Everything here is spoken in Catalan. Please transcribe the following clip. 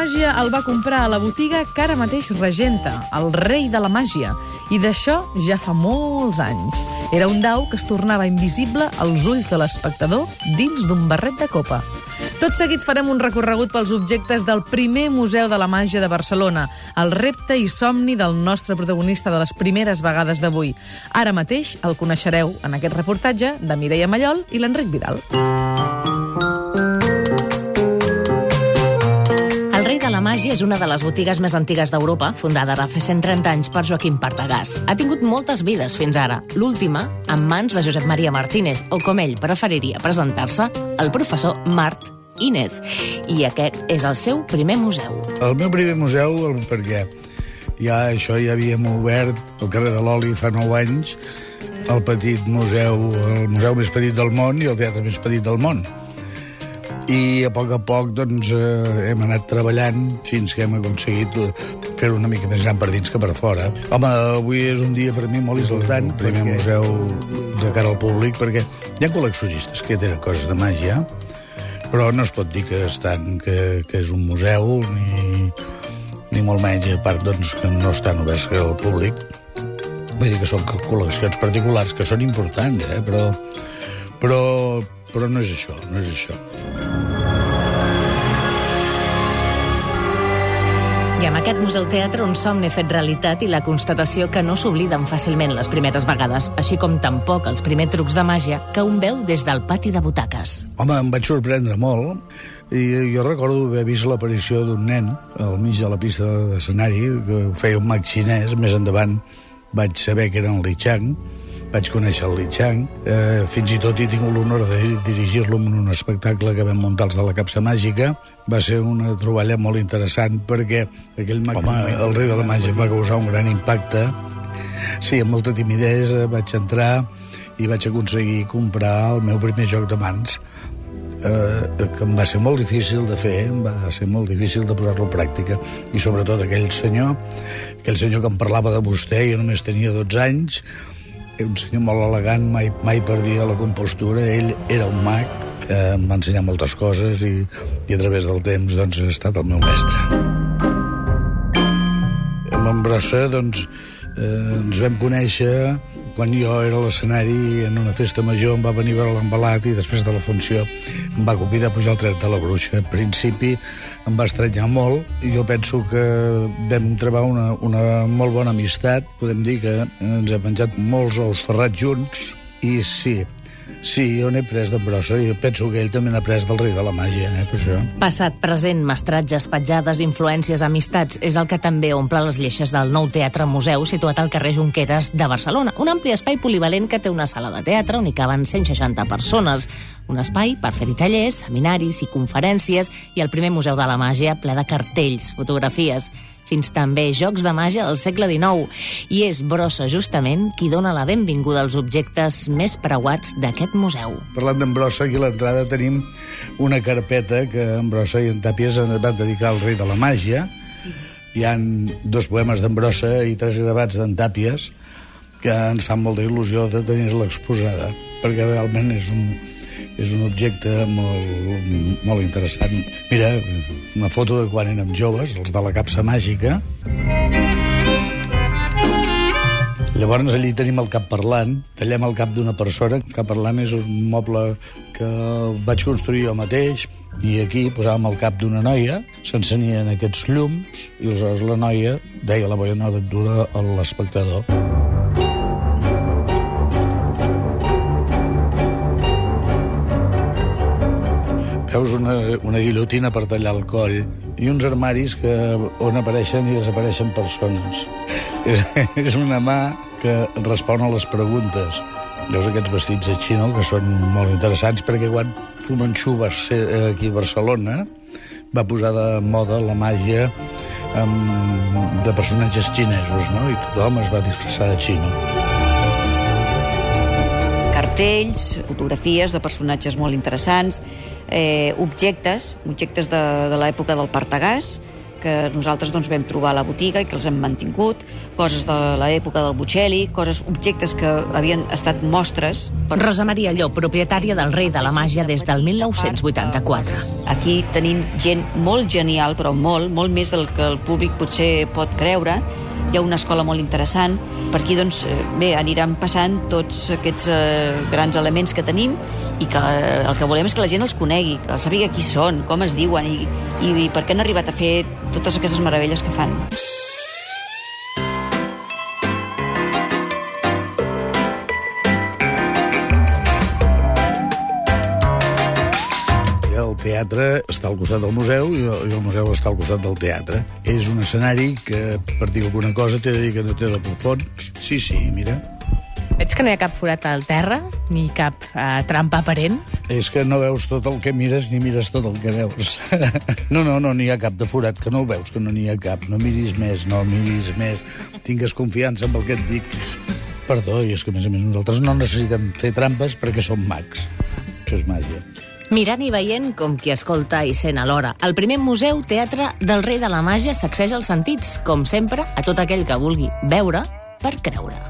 màgia el va comprar a la botiga que ara mateix regenta, el rei de la màgia. I d'això ja fa molts anys. Era un dau que es tornava invisible als ulls de l'espectador dins d'un barret de copa. Tot seguit farem un recorregut pels objectes del primer Museu de la Màgia de Barcelona, el repte i somni del nostre protagonista de les primeres vegades d'avui. Ara mateix el coneixereu en aquest reportatge de Mireia Mallol i l'Enric Vidal. El Màgia és una de les botigues més antigues d'Europa, fundada ara fa 130 anys per Joaquim Partagàs. Ha tingut moltes vides fins ara, l'última en mans de Josep Maria Martínez, o com ell preferiria presentar-se, el professor Mart Inez. I aquest és el seu primer museu. El meu primer museu, el- perquè ja això ja havíem obert al carrer de l'Oli fa 9 anys, el petit museu, el museu més petit del món i el teatre més petit del món. I a poc a poc doncs, eh, hem anat treballant fins que hem aconseguit eh, fer-ho una mica més gran per dins que per fora. Home, avui és un dia per mi molt el primer museu de cara al públic, perquè hi ha col·leccionistes que tenen coses de màgia, però no es pot dir que, estan, que, que és un museu ni, ni molt menys, a part doncs, que no estan oberts al públic. Vull dir que són col·leccions particulars que són importants, eh? però, però, però no és això, no és això. I amb aquest Museu Teatre un somni fet realitat i la constatació que no s'obliden fàcilment les primeres vegades, així com tampoc els primers trucs de màgia que un veu des del pati de butaques. Home, em vaig sorprendre molt i jo recordo haver vist l'aparició d'un nen al mig de la pista d'escenari que feia un mag xinès. Més endavant vaig saber que era el Li Chang, vaig conèixer el Li Chang. Eh, fins i tot he tingut l'honor de dirigir-lo en un espectacle que vam muntar els de la Capsa Màgica. Va ser una troballa molt interessant perquè aquell Home, el rei de la màgia va causar un gran impacte. Sí, amb molta timidesa vaig entrar i vaig aconseguir comprar el meu primer joc de mans eh, que em va ser molt difícil de fer, em va ser molt difícil de posar-lo en pràctica. I sobretot aquell senyor, aquell senyor que em parlava de vostè, jo només tenia 12 anys, un senyor molt elegant, mai, mai perdia la compostura, ell era un mag, que em va ensenyar moltes coses i, i a través del temps doncs, ha estat el meu mestre. Amb en Brossa, doncs, eh, ens vam conèixer quan jo era a l'escenari en una festa major, em va venir a veure l'embalat i després de la funció em va convidar a pujar al tret de la bruixa. En principi em va estranyar molt i jo penso que vam trobar una, una molt bona amistat. Podem dir que ens hem menjat molts ous ferrats junts i sí, Sí, jo n'he pres de brossa i penso que ell també n'ha pres del rei de la màgia, eh, per això. Passat, present, mestratges, petjades, influències, amistats, és el que també omple les lleixes del nou Teatre Museu situat al carrer Junqueras de Barcelona. Un ampli espai polivalent que té una sala de teatre on hi caben 160 persones. Un espai per fer-hi tallers, seminaris i conferències i el primer Museu de la Màgia ple de cartells, fotografies fins també jocs de màgia del segle XIX. I és Brossa, justament, qui dona la benvinguda als objectes més preuats d'aquest museu. Parlant d'en Brossa, aquí a l'entrada tenim una carpeta que en Brossa i en Tàpies ens van dedicar al rei de la màgia. Hi han dos poemes d'en Brossa i tres gravats d'en Tàpies que ens fan molta il·lusió de tenir-la exposada, perquè realment és un, és un objecte molt, molt interessant. Mira, una foto de quan érem joves, els de la capsa màgica. Llavors allí tenim el cap parlant, tallem el cap d'una persona. El cap parlant és un moble que vaig construir jo mateix i aquí posàvem el cap d'una noia, s'encenien aquests llums i aleshores la noia deia la bona aventura a l'espectador. Veus una, una guillotina per tallar el coll i uns armaris que, on apareixen i desapareixen persones. És, és una mà que respon a les preguntes. Veus aquests vestits de xino que són molt interessants perquè quan Fu Manchu va ser aquí a Barcelona va posar de moda la màgia amb, de personatges xinesos, no? I tothom es va disfressar de xino. Cartells, fotografies de personatges molt interessants, eh, objectes, objectes de, de l'època del Partagàs, que nosaltres doncs, vam trobar a la botiga i que els hem mantingut, coses de l'època del Bocelli, coses, objectes que havien estat mostres. Per... Rosa Maria Llop, propietària del Rei de la Màgia des del 1984. Aquí tenim gent molt genial, però molt, molt més del que el públic potser pot creure, hi ha una escola molt interessant. Per aquí, doncs, eh, bé, aniran passant tots aquests eh, grans elements que tenim i que eh, el que volem és que la gent els conegui, que sàpiga qui són, com es diuen i, i, i per què han arribat a fer totes aquestes meravelles que fan. Teatre està al costat del museu i el museu està al costat del teatre. És un escenari que, per dir alguna cosa, t'he de dir que no té de fons. Sí, sí, mira. Veig que no hi ha cap forat al terra, ni cap uh, trampa aparent. És que no veus tot el que mires, ni mires tot el que veus. no, no, no n'hi ha cap de forat, que no el veus, que no n'hi ha cap. No miris més, no miris més. Tingues confiança en el que et dic. Perdó, i és que, a més a més, nosaltres no necessitem fer trampes perquè som mags. Això és màgia. Mirant i veient com qui escolta i sent alhora. El primer museu teatre del rei de la màgia sacseja els sentits, com sempre, a tot aquell que vulgui veure per creure.